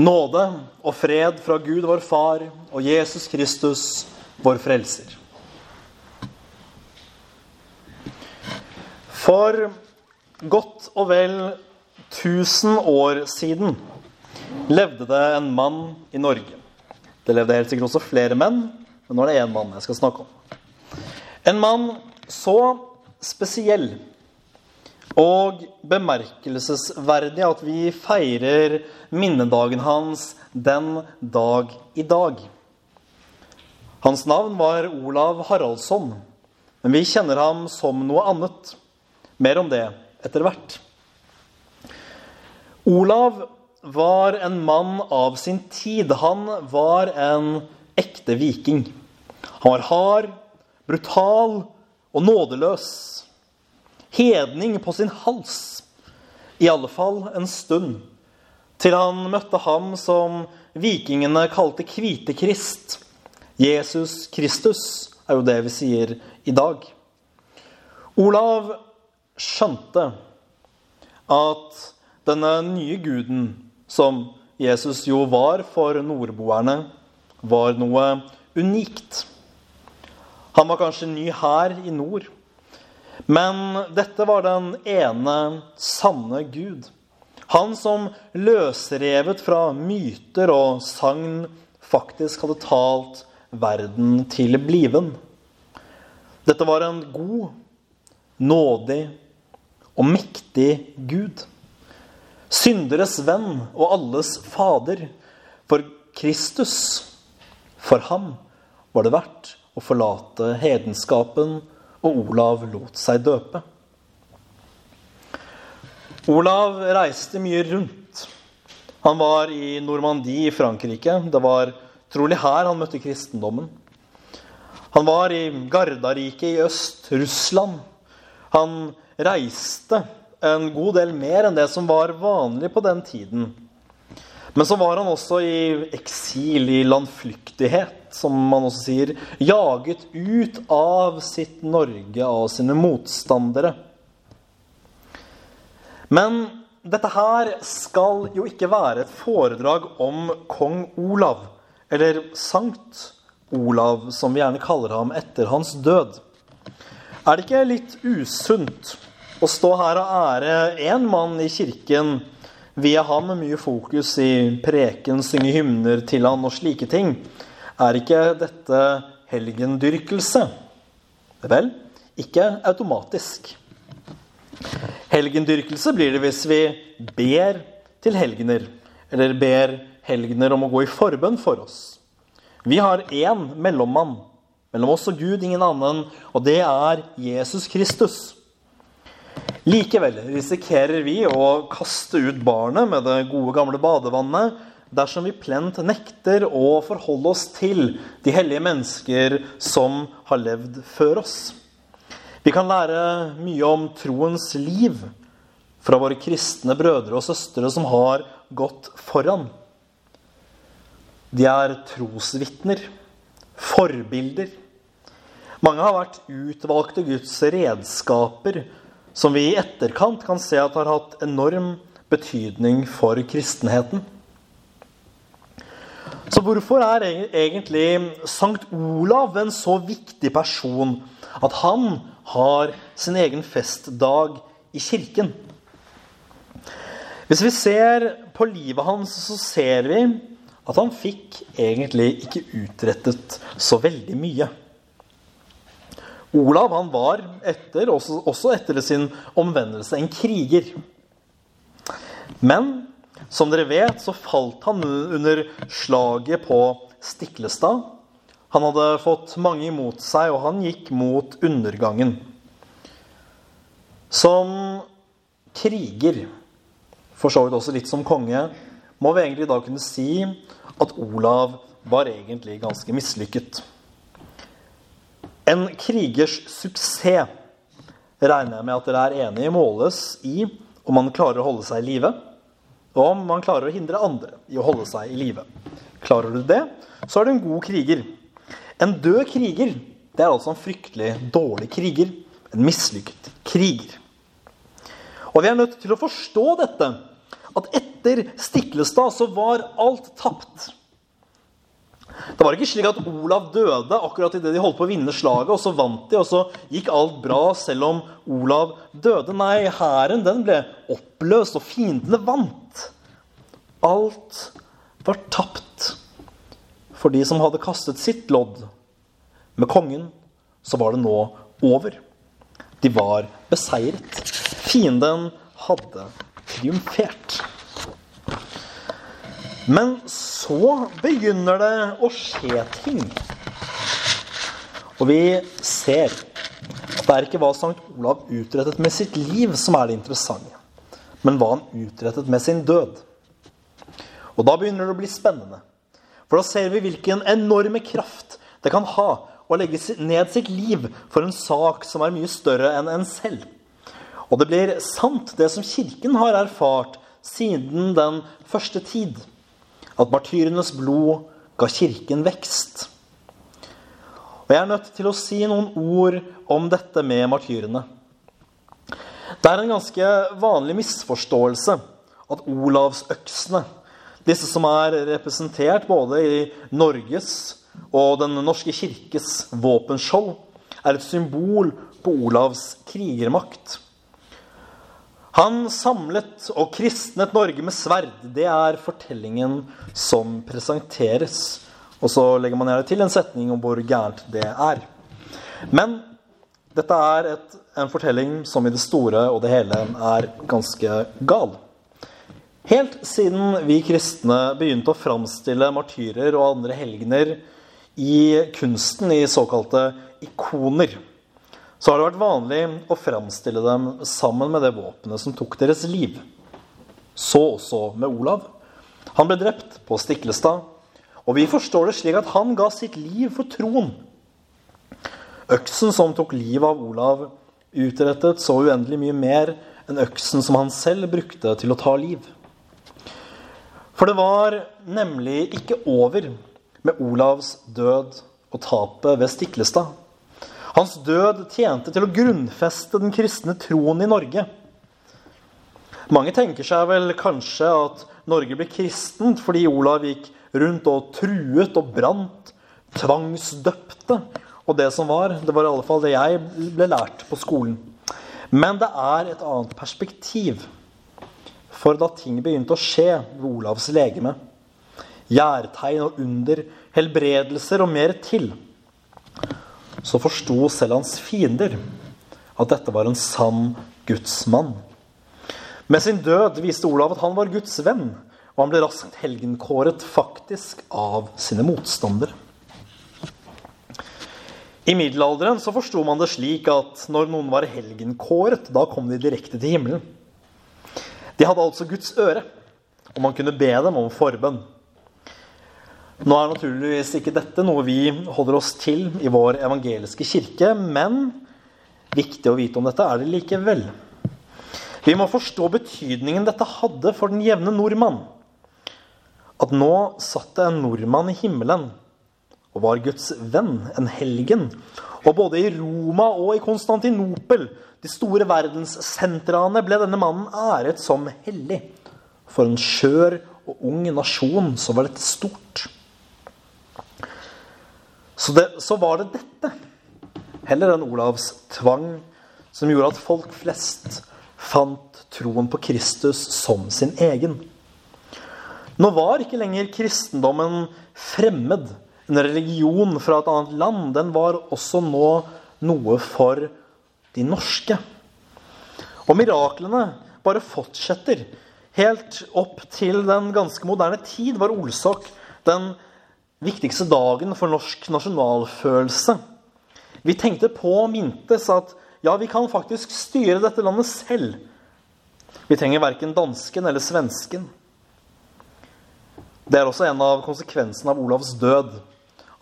Nåde og fred fra Gud vår Far og Jesus Kristus, vår Frelser. For godt og vel 1000 år siden levde det en mann i Norge. Det levde helt sikkert også flere menn, men nå er det én mann jeg skal snakke om. En mann så spesiell og bemerkelsesverdig at vi feirer minnedagen hans den dag i dag. Hans navn var Olav Haraldsson, men vi kjenner ham som noe annet. Mer om det etter hvert. Olav var en mann av sin tid. Han var en ekte viking. Han var hard, brutal og nådeløs. Hedning på sin hals. I alle fall en stund. Til han møtte ham som vikingene kalte Kvitekrist. Jesus Kristus er jo det vi sier i dag. Olav skjønte at denne nye guden, som Jesus jo var for nordboerne, var noe unikt. Han var kanskje ny her i nord, men dette var den ene sanne Gud. Han som løsrevet fra myter og sagn faktisk hadde talt verden til bliven. Dette var en god, nådig og mektig Gud. Synderes venn og alles fader. For Kristus, for ham var det verdt å forlate hedenskapen, og Olav lot seg døpe. Olav reiste mye rundt. Han var i Normandie i Frankrike. Det var trolig her han møtte kristendommen. Han var i Gardariket i øst, Russland. Han reiste en god del mer enn det som var vanlig på den tiden. Men så var han også i eksil, i landflyktighet, som man også sier. Jaget ut av sitt Norge, av sine motstandere. Men dette her skal jo ikke være et foredrag om kong Olav, eller Sankt Olav, som vi gjerne kaller ham etter hans død. Er det ikke litt usunt å stå her og ære én mann i kirken via ham mye fokus i preken, synge hymner til han og slike ting? Er ikke dette helgendyrkelse? Vel, ikke automatisk. Helgendyrkelse blir det hvis vi ber til helgener, eller ber helgener om å gå i forbønn for oss. Vi har én mellommann mellom oss og Gud, ingen annen, og det er Jesus Kristus. Likevel risikerer vi å kaste ut barnet med det gode, gamle badevannet dersom vi plent nekter å forholde oss til de hellige mennesker som har levd før oss. Vi kan lære mye om troens liv fra våre kristne brødre og søstre som har gått foran. De er trosvitner, forbilder. Mange har vært utvalgte Guds redskaper som vi i etterkant kan se at har hatt enorm betydning for kristenheten. Så hvorfor er egentlig Sankt Olav en så viktig person at han har sin egen festdag i kirken? Hvis vi ser på livet hans, så ser vi at han fikk egentlig ikke utrettet så veldig mye. Olav han var etter, også, også etter sin omvendelse en kriger. Men som dere vet, så falt han under slaget på Stiklestad. Han hadde fått mange imot seg, og han gikk mot undergangen. Som kriger, for så vidt også litt som konge, må vi egentlig da kunne si at Olav var egentlig ganske mislykket. En krigers suksess regner jeg med at dere er enige måles i om man klarer å holde seg i live, og om man klarer å hindre andre i å holde seg i live. Klarer du det, så er du en god kriger. En død kriger det er altså en fryktelig dårlig kriger. En mislykket kriger. Og vi er nødt til å forstå dette. at etter Stiklestad så var alt tapt. Det var ikke slik at Olav døde akkurat idet de holdt på å vinne slaget, og så vant de, og så gikk alt bra selv om Olav døde. Nei, hæren den ble oppløst, og fiendene vant. Alt var tapt for de som hadde kastet sitt lodd. Med kongen så var det nå over. De var beseiret. Fienden hadde triumfert. Men så begynner det å skje ting. Og vi ser at det er ikke hva Sankt Olav utrettet med sitt liv som er det interessante, men hva han utrettet med sin død. Og da begynner det å bli spennende. For da ser vi hvilken enorme kraft det kan ha å legge ned sitt liv for en sak som er mye større enn en selv. Og det blir sant, det som Kirken har erfart siden den første tid at martyrenes blod ga kirken vekst. Og Jeg er nødt til å si noen ord om dette med martyrene. Det er en ganske vanlig misforståelse at Olavsøksene, disse som er representert både i Norges og Den norske kirkes våpenskjold, er et symbol på Olavs krigermakt. Han samlet og kristnet Norge med sverd. Det er fortellingen som presenteres. Og så legger man gjerne til en setning om hvor gærent det er. Men dette er et, en fortelling som i det store og det hele er ganske gal. Helt siden vi kristne begynte å framstille martyrer og andre helgener i kunsten i såkalte ikoner, så har det vært vanlig å framstille dem sammen med det våpenet som tok deres liv. Så også med Olav. Han ble drept på Stiklestad, og vi forstår det slik at han ga sitt liv for troen. Øksen som tok livet av Olav, utrettet så uendelig mye mer enn øksen som han selv brukte til å ta liv. For det var nemlig ikke over med Olavs død og tapet ved Stiklestad. Hans død tjente til å grunnfeste den kristne troen i Norge. Mange tenker seg vel kanskje at Norge ble kristent fordi Olav gikk rundt og truet og brant, tvangsdøpte og det som var. Det var i alle fall det jeg ble lært på skolen. Men det er et annet perspektiv. For da ting begynte å skje ved Olavs legeme, gjærtegn og under, helbredelser og mer til, så forsto selv hans fiender at dette var en sann gudsmann. Med sin død viste Olav at han var Guds venn, og han ble raskt helgenkåret faktisk av sine motstandere. I middelalderen så forsto man det slik at når noen var helgenkåret, da kom de direkte til himmelen. De hadde altså Guds øre, og man kunne be dem om forbønn. Nå er naturligvis ikke dette noe vi holder oss til i vår evangeliske kirke, men viktig å vite om dette er det likevel. Vi må forstå betydningen dette hadde for den jevne nordmann. At nå satt det en nordmann i himmelen og var Guds venn, en helgen. Og både i Roma og i Konstantinopel, de store verdenssentraene, ble denne mannen æret som hellig. For en skjør og ung nasjon så var dette stort. Så, det, så var det dette, heller enn Olavs tvang, som gjorde at folk flest fant troen på Kristus som sin egen. Nå var ikke lenger kristendommen fremmed, en religion fra et annet land. Den var også nå noe for de norske. Og miraklene bare fortsetter. Helt opp til den ganske moderne tid var Olsok den viktigste dagen for norsk nasjonalfølelse. Vi tenkte på og mintes at ja, vi kan faktisk styre dette landet selv. Vi trenger verken dansken eller svensken. Det er også en av konsekvensene av Olavs død.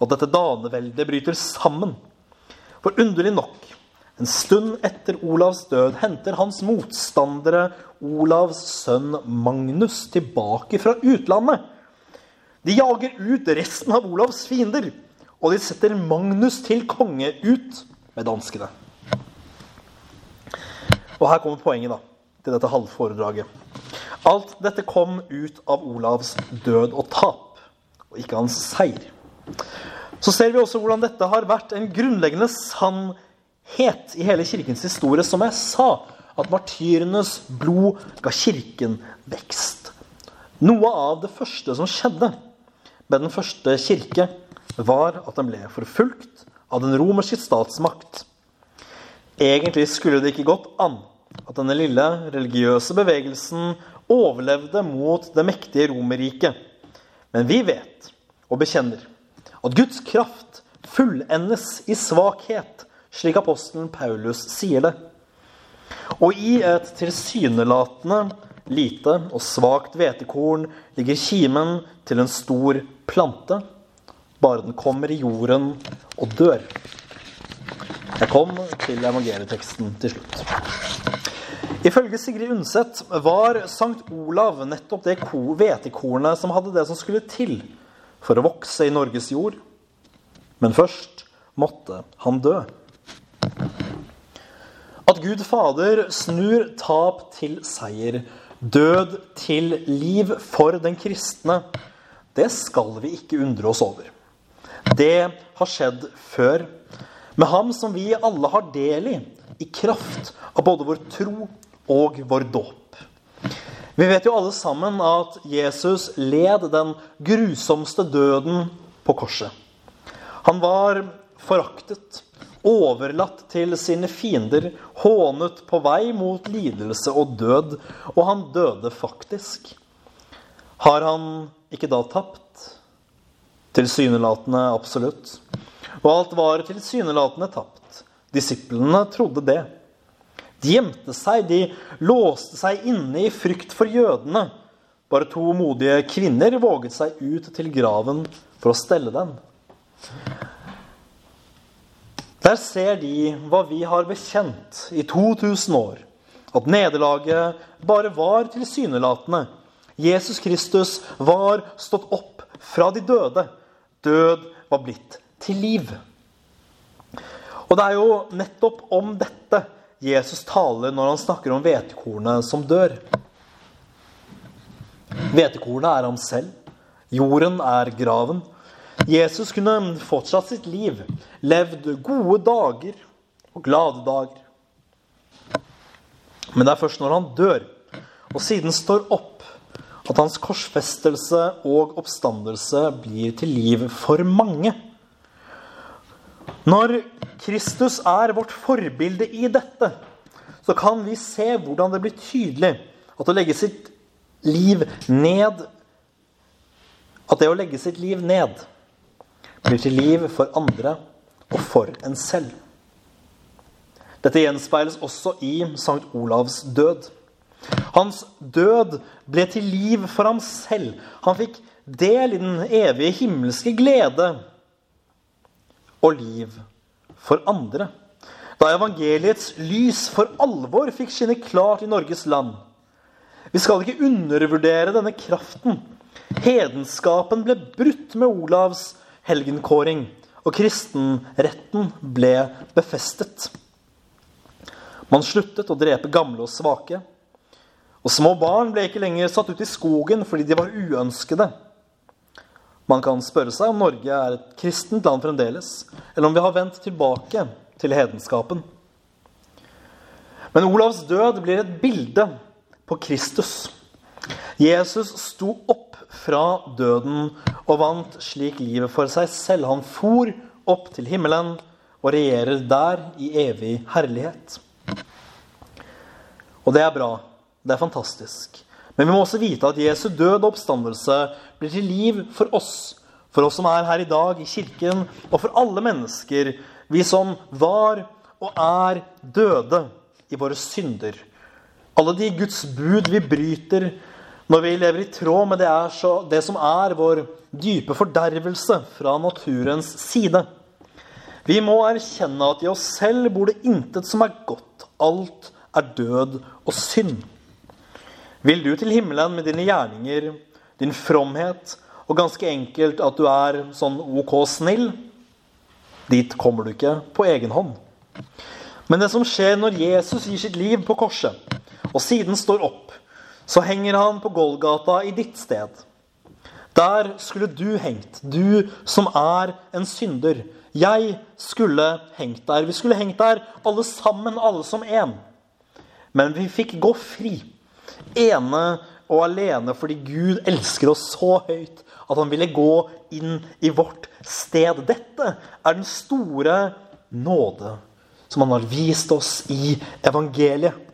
At dette daneveldet bryter sammen. For underlig nok, en stund etter Olavs død henter hans motstandere Olavs sønn Magnus tilbake fra utlandet de jager ut resten av Olavs fiender, og de setter Magnus til konge ut med danskene. Og her kommer poenget da, til dette halvforedraget. Alt dette kom ut av Olavs død og tap, og ikke hans seier. Så ser vi også hvordan dette har vært en grunnleggende sannhet i hele kirkens historie, som jeg sa, at martyrenes blod ga kirken vekst. Noe av det første som skjedde med den første kirke, var at den ble forfulgt av den romerske statsmakt. Egentlig skulle det ikke gått an at denne lille religiøse bevegelsen overlevde mot det mektige Romerriket. Men vi vet og bekjenner at Guds kraft fullendes i svakhet, slik apostelen Paulus sier det. Og i et tilsynelatende lite og svakt hvetekorn ligger kimen til en stor plante, bare den kommer i jorden og dør. Jeg kom til evangelieteksten til slutt. Ifølge Sigrid Undset var Sankt Olav nettopp det hvetekornet som hadde det som skulle til for å vokse i Norges jord. Men først måtte han dø. At Gud Fader snur tap til seier, død til liv for den kristne, det skal vi ikke undre oss over. Det har skjedd før. Med ham som vi alle har del i, i kraft av både vår tro og vår dåp. Vi vet jo alle sammen at Jesus led den grusomste døden på korset. Han var foraktet, overlatt til sine fiender, hånet på vei mot lidelse og død, og han døde faktisk. Har han ikke da tapt? Tilsynelatende absolutt. Og alt var tilsynelatende tapt. Disiplene trodde det. De gjemte seg, de låste seg inne i frykt for jødene. Bare to modige kvinner våget seg ut til graven for å stelle den. Der ser de hva vi har bekjent i 2000 år. At nederlaget bare var tilsynelatende. Jesus Kristus var stått opp fra de døde. Død var blitt til liv. Og det er jo nettopp om dette Jesus taler når han snakker om hvetekornet som dør. Hvetekornet er ham selv. Jorden er graven. Jesus kunne fortsatt sitt liv, levd gode dager og glade dager. Men det er først når han dør, og siden står opp, at hans korsfestelse og oppstandelse blir til liv for mange. Når Kristus er vårt forbilde i dette, så kan vi se hvordan det blir tydelig at å legge sitt liv ned At det å legge sitt liv ned blir til liv for andre og for en selv. Dette gjenspeiles også i Sankt Olavs død. Hans død ble til liv for ham selv. Han fikk del i den evige himmelske glede og liv for andre. Da evangeliets lys for alvor fikk skinne klart i Norges land. Vi skal ikke undervurdere denne kraften. Hedenskapen ble brutt med Olavs helgenkåring, og kristenretten ble befestet. Man sluttet å drepe gamle og svake. Og små barn ble ikke lenger satt ut i skogen fordi de var uønskede. Man kan spørre seg om Norge er et kristent land fremdeles, eller om vi har vendt tilbake til hedenskapen. Men Olavs død blir et bilde på Kristus. Jesus sto opp fra døden og vant slik livet for seg selv. Han for opp til himmelen og regjerer der i evig herlighet. Og det er bra. Det er fantastisk. Men vi må også vite at Jesu død og oppstandelse blir til liv for oss. For oss som er her i dag i kirken, og for alle mennesker. Vi som var og er døde i våre synder. Alle de Guds bud vi bryter når vi lever i tråd med det, så, det som er vår dype fordervelse fra naturens side. Vi må erkjenne at i oss selv bor det intet som er godt. Alt er død og synd. Vil du til himmelen med dine gjerninger, din fromhet og ganske enkelt at du er sånn OK snill? Dit kommer du ikke på egen hånd. Men det som skjer når Jesus gir sitt liv på korset, og siden står opp, så henger han på Golgata i ditt sted. Der skulle du hengt, du som er en synder. Jeg skulle hengt der. Vi skulle hengt der alle sammen, alle som én. Men vi fikk gå fri. Ene og alene fordi Gud elsker oss så høyt at han ville gå inn i vårt sted. Dette er den store nåde som han har vist oss i evangeliet.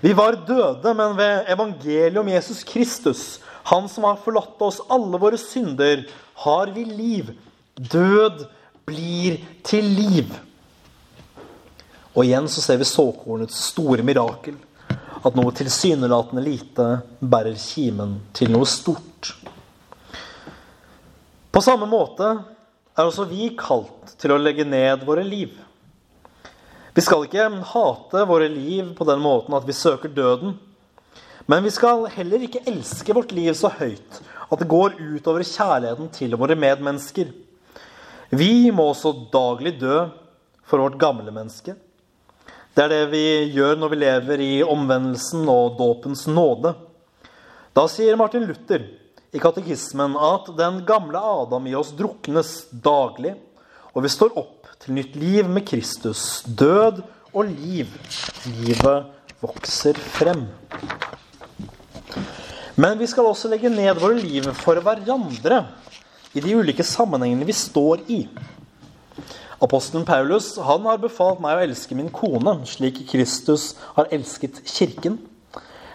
Vi var døde, men ved evangeliet om Jesus Kristus, han som har forlatt oss alle våre synder, har vi liv. Død blir til liv. Og igjen så ser vi såkornets store mirakel. At noe tilsynelatende lite bærer kimen til noe stort. På samme måte er også vi kalt til å legge ned våre liv. Vi skal ikke hate våre liv på den måten at vi søker døden. Men vi skal heller ikke elske vårt liv så høyt at det går utover kjærligheten til våre medmennesker. Vi må også daglig dø for vårt gamle menneske. Det er det vi gjør når vi lever i omvendelsen og dåpens nåde. Da sier Martin Luther i katekismen at den gamle Adam i oss druknes daglig, og vi står opp til nytt liv med Kristus. Død og liv. Livet vokser frem. Men vi skal også legge ned våre liv for hverandre i de ulike sammenhengene vi står i. Apostelen Paulus han har befalt meg å elske min kone, slik Kristus har elsket kirken.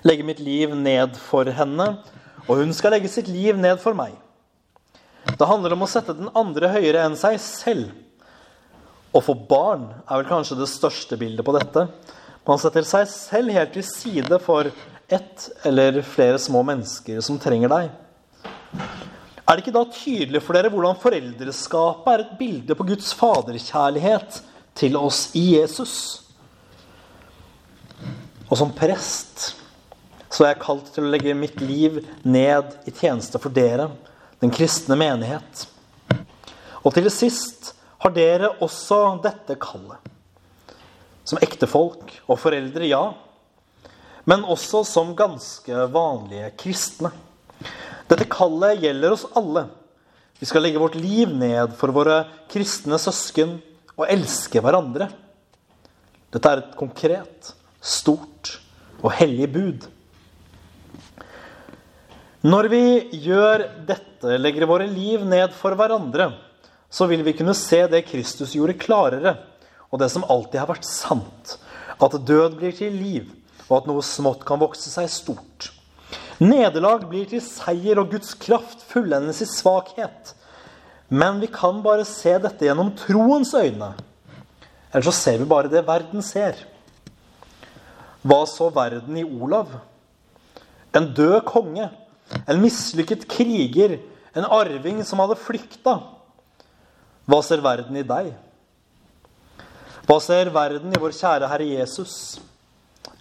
Legge mitt liv ned for henne, og hun skal legge sitt liv ned for meg. Det handler om å sette den andre høyere enn seg selv. Å få barn er vel kanskje det største bildet på dette. Man setter seg selv helt til side for ett eller flere små mennesker som trenger deg. Er det ikke da tydelig for dere hvordan foreldreskapet er et bilde på Guds faderkjærlighet til oss i Jesus? Og som prest så er jeg kalt til å legge mitt liv ned i tjeneste for dere, den kristne menighet. Og til sist har dere også dette kallet. Som ektefolk og foreldre, ja. Men også som ganske vanlige kristne. Dette kallet gjelder oss alle. Vi skal legge vårt liv ned for våre kristne søsken og elske hverandre. Dette er et konkret, stort og hellig bud. Når vi gjør dette, legger våre liv ned for hverandre, så vil vi kunne se det Kristus gjorde, klarere, og det som alltid har vært sant. At død blir til liv, og at noe smått kan vokse seg stort. Nederlag blir til seier, og Guds kraft fullendes i svakhet. Men vi kan bare se dette gjennom troens øyne. Eller så ser vi bare det verden ser. Hva så verden i Olav? En død konge. En mislykket kriger. En arving som hadde flykta. Hva ser verden i deg? Hva ser verden i vår kjære Herre Jesus?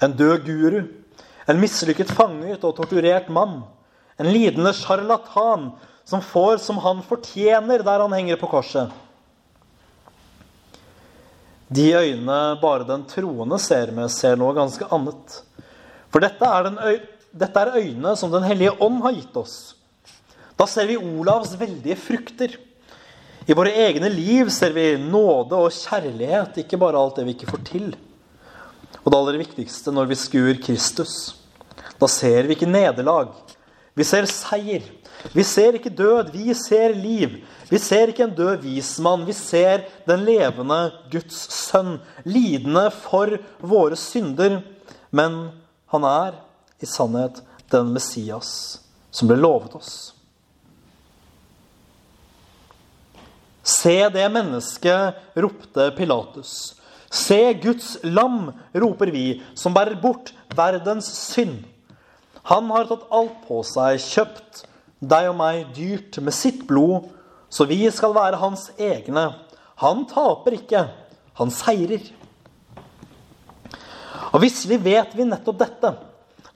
En død guru, en mislykket fanget og torturert mann, en lidende sjarlatan som får som han fortjener der han henger på korset. De øynene bare den troende ser med, ser noe ganske annet. For dette er, den øy dette er øynene som Den hellige ånd har gitt oss. Da ser vi Olavs veldige frukter. I våre egne liv ser vi nåde og kjærlighet, ikke bare alt det vi ikke får til. Og det aller viktigste når vi skuer Kristus. Da ser vi ikke nederlag. Vi ser seier. Vi ser ikke død, vi ser liv. Vi ser ikke en død vismann, vi ser den levende Guds sønn, lidende for våre synder. Men han er i sannhet den Messias som ble lovet oss. Se det mennesket, ropte Pilatus. Se Guds lam, roper vi, som bærer bort verdens synd. Han har tatt alt på seg, kjøpt deg og meg dyrt med sitt blod, så vi skal være hans egne. Han taper ikke, han seirer. Og visselig vet vi nettopp dette,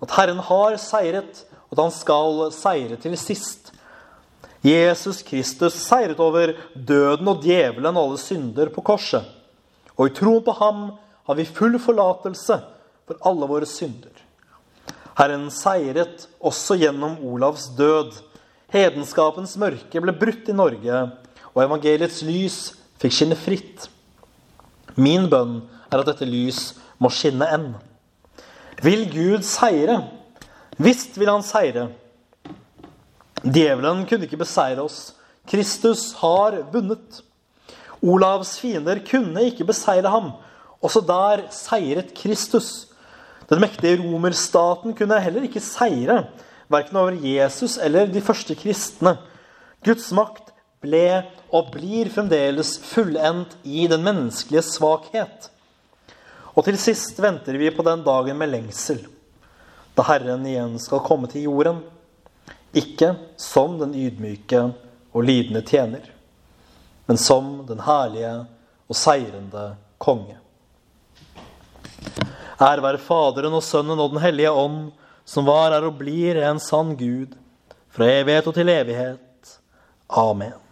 at Herren har seiret, og at han skal seire til sist. Jesus Kristus seiret over døden og djevelen og alle synder på korset. Og i troen på ham har vi full forlatelse for alle våre synder. Herren seiret også gjennom Olavs død. Hedenskapens mørke ble brutt i Norge, og evangeliets lys fikk skinne fritt. Min bønn er at dette lys må skinne enn. Vil Gud seire? Visst vil han seire. Djevelen kunne ikke beseire oss. Kristus har vunnet. Olavs fiender kunne ikke beseire ham. Også der seiret Kristus. Den mektige romerstaten kunne heller ikke seire, verken over Jesus eller de første kristne. Guds makt ble og blir fremdeles fullendt i den menneskelige svakhet. Og til sist venter vi på den dagen med lengsel, da Herren igjen skal komme til jorden. Ikke som den ydmyke og lidende tjener, men som den herlige og seirende konge. Ære være Faderen og Sønnen og Den hellige ånd, som var, er og blir en sann Gud, fra evighet og til evighet. Amen.